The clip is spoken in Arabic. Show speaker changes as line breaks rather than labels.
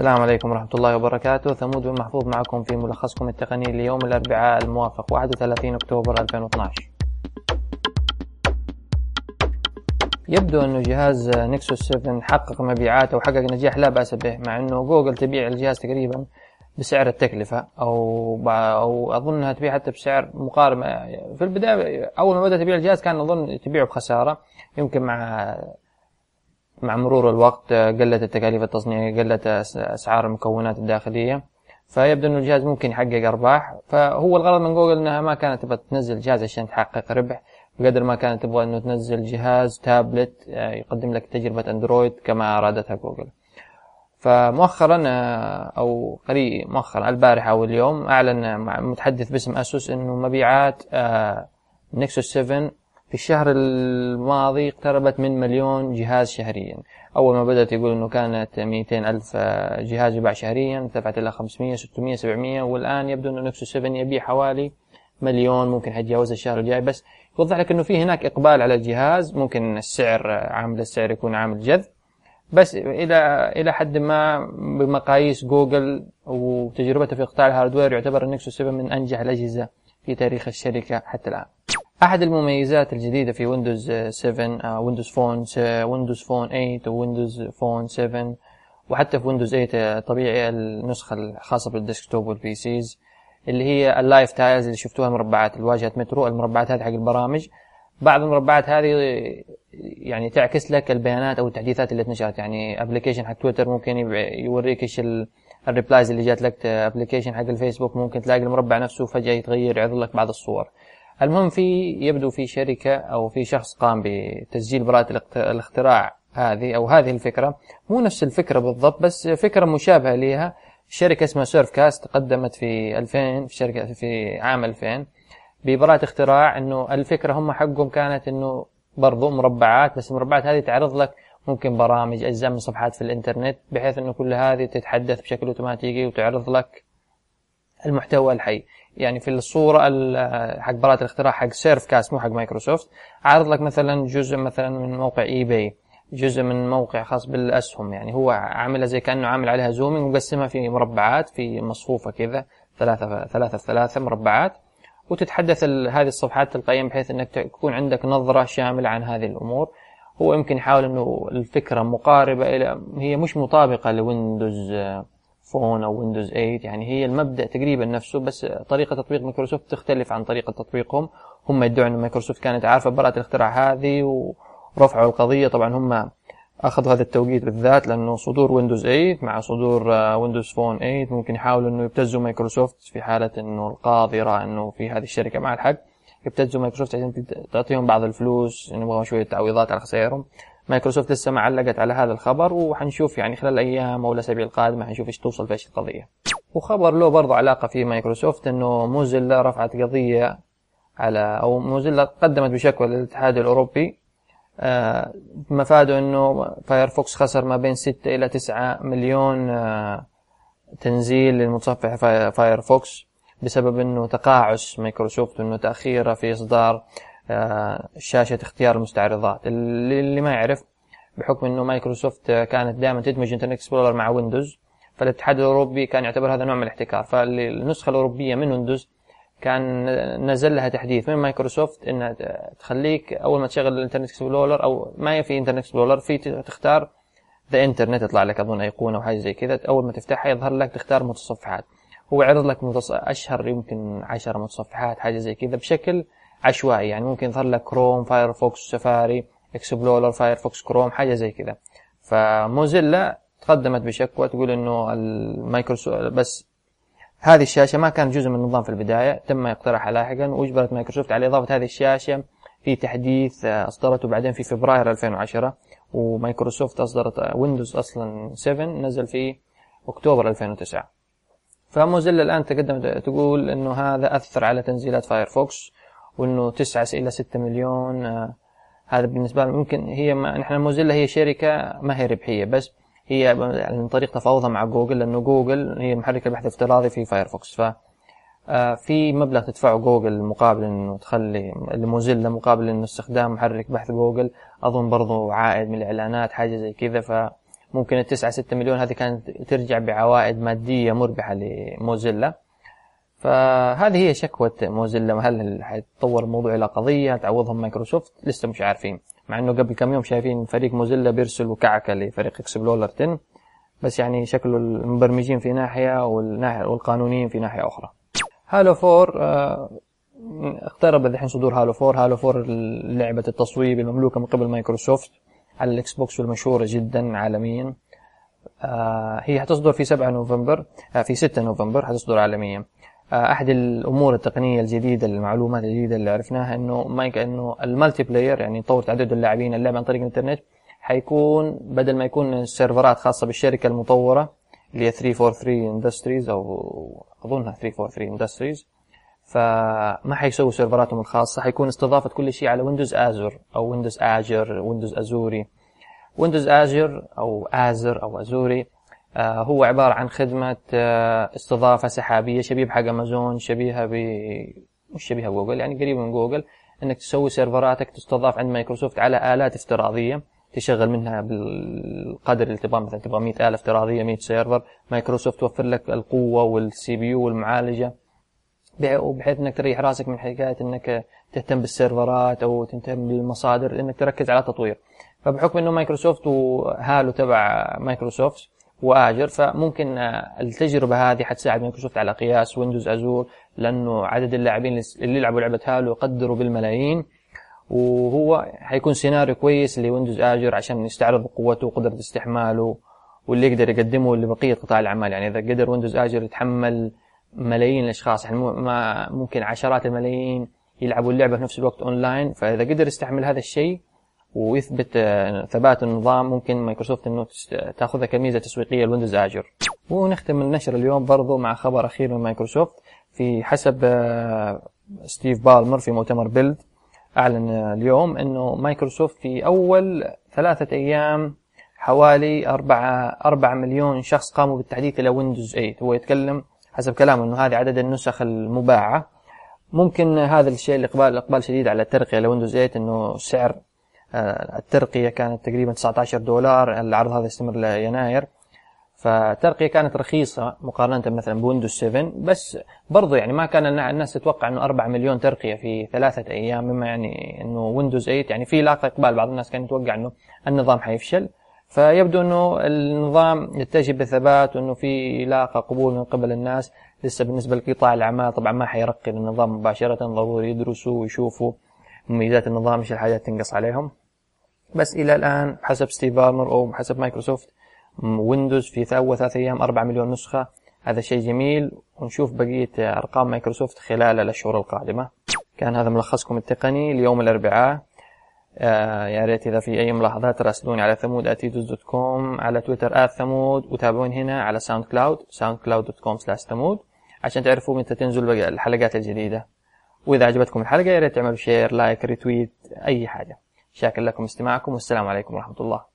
السلام عليكم ورحمة الله وبركاته. ثمود بن محفوظ معكم في ملخصكم التقني ليوم الأربعاء الموافق 31 أكتوبر 2012 يبدو أنه جهاز نكسوس 7 حقق مبيعات أو حقق نجاح لا بأس به مع أنه جوجل تبيع الجهاز تقريبا بسعر التكلفة أو أو أظنها تبيع حتى بسعر مقارب في البداية أول ما بدأت تبيع الجهاز كان أظن تبيعه بخسارة يمكن مع مع مرور الوقت قلت التكاليف التصنيعية قلت أسعار المكونات الداخلية. فيبدو أن الجهاز ممكن يحقق أرباح. فهو الغرض من جوجل أنها ما كانت تبغى تنزل جهاز عشان تحقق ربح. بقدر ما كانت تبغى أنه تنزل جهاز تابلت آه، يقدم لك تجربة أندرويد كما أرادتها جوجل. فمؤخرا آه، أو قريب مؤخرا البارحة أو اليوم أعلن متحدث باسم أسوس أنه مبيعات Nexus 7 في الشهر الماضي اقتربت من مليون جهاز شهريا. أول ما بدأت يقول أنه كانت 200 ألف جهاز يباع شهريا ارتفعت إلى 500 600 700 والآن يبدو أنه Nexus 7 يبيع حوالي مليون ممكن حيتجاوز الشهر الجاي. بس يوضح لك أنه في هناك إقبال على الجهاز ممكن السعر عامل السعر يكون عامل جذب. بس إلى إلى حد ما بمقاييس جوجل وتجربته في قطاع ال hardware يعتبر ال Nexus 7 من أنجح الأجهزة في تاريخ الشركة حتى الآن. أحد المميزات الجديدة في Windows 7 Windows Phone Windows Phone 8 Windows Phone 7 وحتى في Windows 8 طبيعي النسخة الخاصة بال desktop وال PCs اللي هي ال Live Tiles اللي شفتوها المربعات الواجهة مترو المربعات هذه حق البرامج. بعض المربعات هذه يعني تعكس لك البيانات أو التحديثات اللي اتنشرت يعني application حق تويتر ممكن يوريك إيش ال replies اللي جات لك application حق الفيسبوك ممكن تلاقي المربع نفسه فجأة يتغير يعرض لك بعض الصور. المهم في يبدو في شركة أو في شخص قام بتسجيل براءة الاختراع هذه أو هذه الفكرة. مو نفس الفكرة بالضبط بس فكرة مشابهة لها شركة اسمها SurfCast قدمت في 2000 في شركة في عام 2000 ببراءة اختراع إنه الفكرة هم حقهم كانت إنه برضو مربعات بس المربعات هذه تعرض لك ممكن برامج أجزاء من صفحات في الإنترنت بحيث إنه كل هذه تتحدث بشكل أوتوماتيكي وتعرض لك المحتوى الحي. يعني في الصورة حق براءة الاختراع حق SurfCast مو حق مايكروسوفت عارض لك مثلا جزء مثلا من موقع eBay جزء من موقع خاص بالأسهم. يعني هو عاملها زي كأنه عامل عليها zooming ومقسمها في مربعات في مصفوفة كذا ثلاثة ثلاثة ثلاثة مربعات. وتتحدث هذه الصفحات تلقائيا بحيث إنك تكون عندك نظرة شاملة عن هذه الأمور. هو يمكن يحاول إنه الفكرة مقاربة إلى هي مش مطابقة لويندوز فون أو ويندوز 8 يعني هي المبدأ تقريبا نفسه بس طريقة تطبيق مايكروسوفت تختلف عن طريقة تطبيقهم. هم يدعون إن مايكروسوفت كانت عارفة براءة الاختراع هذه ورفعوا القضية. طبعا هم أخذوا هذا التوقيت بالذات لأنه صدور ويندوز 8 مع صدور ويندوز فون 8 ممكن يحاولوا إنه يبتزوا مايكروسوفت في حالة إنه القاضي يرى إنه في هذه الشركة مع الحق. يبتزوا مايكروسوفت عشان تعطيهم بعض الفلوس نبغى شوية تعويضات على خسائرهم. مايكروسوفت لسه ما علقت على هذا الخبر وحنشوف يعني خلال الأيام أو الأسابيع القادمة حنشوف إيش توصل في إيش القضية. وخبر له برضه علاقة في مايكروسوفت إنه موزيلا رفعت قضية على أو موزيلا قدمت بشكوى للاتحاد الأوروبي آه مفاده إنه فايرفوكس خسر ما بين 6 إلى 9 مليون آه تنزيل للمتصفح فايرفوكس بسبب إنه تقاعس مايكروسوفت وانه تأخيره في إصدار شاشة اختيار المستعرضات. اللي ما يعرف بحكم إنه مايكروسوفت كانت دائما تدمج Internet Explorer مع ويندوز فالاتحاد الأوروبي كان يعتبر هذا نوع من الاحتكار. فالنسخة الأوروبية من ويندوز كان نزل لها تحديث من مايكروسوفت إنها تخليك أول ما تشغل ال Internet Explorer أو ما في Internet Explorer في تختار ذا انترنت يطلع لك أظن أيقونة أو حاجة زي كذا. أول ما تفتحها يظهر لك تختار متصفحات. هو يعرض لك متص... أشهر يمكن 10 متصفحات حاجة زي كذا. بشكل عشوائي يعني ممكن يظهر لك كروم فايرفوكس Safari Explorer فايرفوكس كروم حاجة زي كذا فموزيلا تقدمت بشكوى تقول إنه المايكروسوفت بس هذه الشاشة ما كانت جزء من النظام في البداية تم اقتراحها لاحقا وإجبرت مايكروسوفت على إضافة هذه الشاشة في تحديث أصدرته بعدين في فبراير 2010 ومايكروسوفت أصدرت ويندوز أصلا 7 نزل في أكتوبر 2009 فموزيلا الآن تقدمت تقول إنه هذا أثر على تنزيلات فايرفوكس وإنه 9 إلى 6 مليون آه هذا بالنسبة لنا ممكن هي ما نحن موزيلا هي شركة ما هي ربحية بس هي من طريق تفاوضها مع جوجل لأنه جوجل هي محرك البحث الافتراضي في فايرفوكس. ف آه في مبلغ تدفعه جوجل مقابل إنه تخلي الموزيلا مقابل إنه استخدام محرك بحث جوجل أظن برضو عائد من الإعلانات حاجة زي كذا. ف ممكن التسعة ستة مليون هذه كانت ترجع بعوائد مادية مربحة لموزيلا. فهذه هي شكوى موزيلا هل حيتطور الموضوع إلى قضية تعوضهم مايكروسوفت؟ لسه مش عارفين. مع إنه قبل كم يوم شايفين فريق موزيلا بيرسل كعكة لفريق Explorer 10 بس يعني شكله المبرمجين في ناحية والقانونيين في ناحية أخرى. Halo Four آه اقترب الحين صدور Halo Four. Halo Four لعبة التصويب المملوكة من قبل مايكروسوفت على ال Xbox والمشهورة جدا عالميا. آه هي حتصدر في 7 نوفمبر آه في 6 نوفمبر حتصدر عالميا. أحد الأمور التقنية الجديدة المعلومات الجديدة اللي عرفناها إنه مايك إنه ال multiplayer يعني طور تعدد اللاعبين اللعب عن طريق الإنترنت حيكون بدل ما يكون السيرفرات خاصة بالشركة المطورة اللي هي 343 Industries أو أظنها 343 Industries فما حيسووا سيرفراتهم الخاصة حيكون استضافه كل شيء على ويندوز Azure أو ويندوز Azure ويندوز Azure ويندوز Azure أو Azure أو Azure آه هو عبارة عن خدمة آه استضافة سحابية شبيه بحق أمازون شبيهة ب مش شبيهة بجوجل يعني قريبة من جوجل إنك تسوي سيرفراتك تستضاف عند مايكروسوفت على آلات افتراضية تشغل منها بالقدر اللي تبغاه مثلا تبغى 100 آلة افتراضية 100 server مايكروسوفت توفر لك القوة وال CPU والمعالجة وبحيث إنك تريح راسك من حكاية إنك تهتم بالسيرفرات أو تهتم بالمصادر إنك تركز على التطوير فبحكم إنه مايكروسوفت و Halo تبع مايكروسوفت و Azure فممكن التجربة هذه حتساعد مايكروسوفت على قياس ويندوز Azure لأنه عدد اللاعبين اللي يلعبوا لعبة Halo يقدروا بالملايين وهو حيكون سيناريو كويس لويندوز Azure عشان يستعرض قوته وقدرة استحماله واللي يقدر يقدمه لبقية قطاع الأعمال. يعني إذا قدر ويندوز Azure يتحمل ملايين الأشخاص يعني ما ممكن عشرات الملايين يلعبوا اللعبة في نفس الوقت اونلاين فإذا قدر يستحمل هذا الشيء ويثبت ثبات النظام ممكن مايكروسوفت إنه تاخذها كميزة تسويقية لويندوز Azure. ونختم النشرة اليوم برضو مع خبر أخير من مايكروسوفت. في حسب ستيف بالمر في مؤتمر Build أعلن اليوم أنه مايكروسوفت في أول ثلاثة أيام حوالي أربعة, أربعة مليون شخص قاموا بالتحديث إلى ويندوز 8 هو يتكلم حسب كلامه أنه هذه عدد النسخ المباعة. ممكن هذا الشيء الإقبال الإقبال شديد على الترقية لويندوز 8 أنه سعر الترقية كانت تقريبا 19 دولار العرض هذا يستمر ليناير. فالترقية كانت رخيصة مقارنة مثلا بويندوز 7 بس برضو يعني ما كان الناس تتوقع إنه 4 مليون ترقية في ثلاثة أيام مما يعني إنه ويندوز 8 يعني في لاقى إقبال بعض الناس كان يتوقع إنه النظام حيفشل. فيبدو إنه النظام يتجه بثبات وانه في لاقى قبول من قبل الناس. لسه بالنسبة لقطاع الأعمال طبعا ما حيرقي النظام مباشرة ضروري يدرسوا ويشوفوا مميزات النظام إيش الحاجات تنقص عليهم. بس إلى الآن حسب ستيف بالمر أو حسب مايكروسوفت ويندوز في أول ثلاث أيام 4 مليون نسخة. هذا شيء جميل. ونشوف بقية أرقام مايكروسوفت خلال الأشهر القادمة. كان هذا ملخصكم التقني ليوم الأربعاء. آه يا ريت إذا في أي ملاحظات راسلوني على ثمود اتيدوز dot com على تويتر at ثمود وتابعوني هنا على SoundCloud SoundCloud dot com slash ثمود عشان تعرفوا متى تنزل الحلقات الجديدة. وإذا عجبتكم الحلقة يا ريت تعملوا share like retweet أي حاجة. شاكر لكم استماعكم والسلام عليكم ورحمة الله.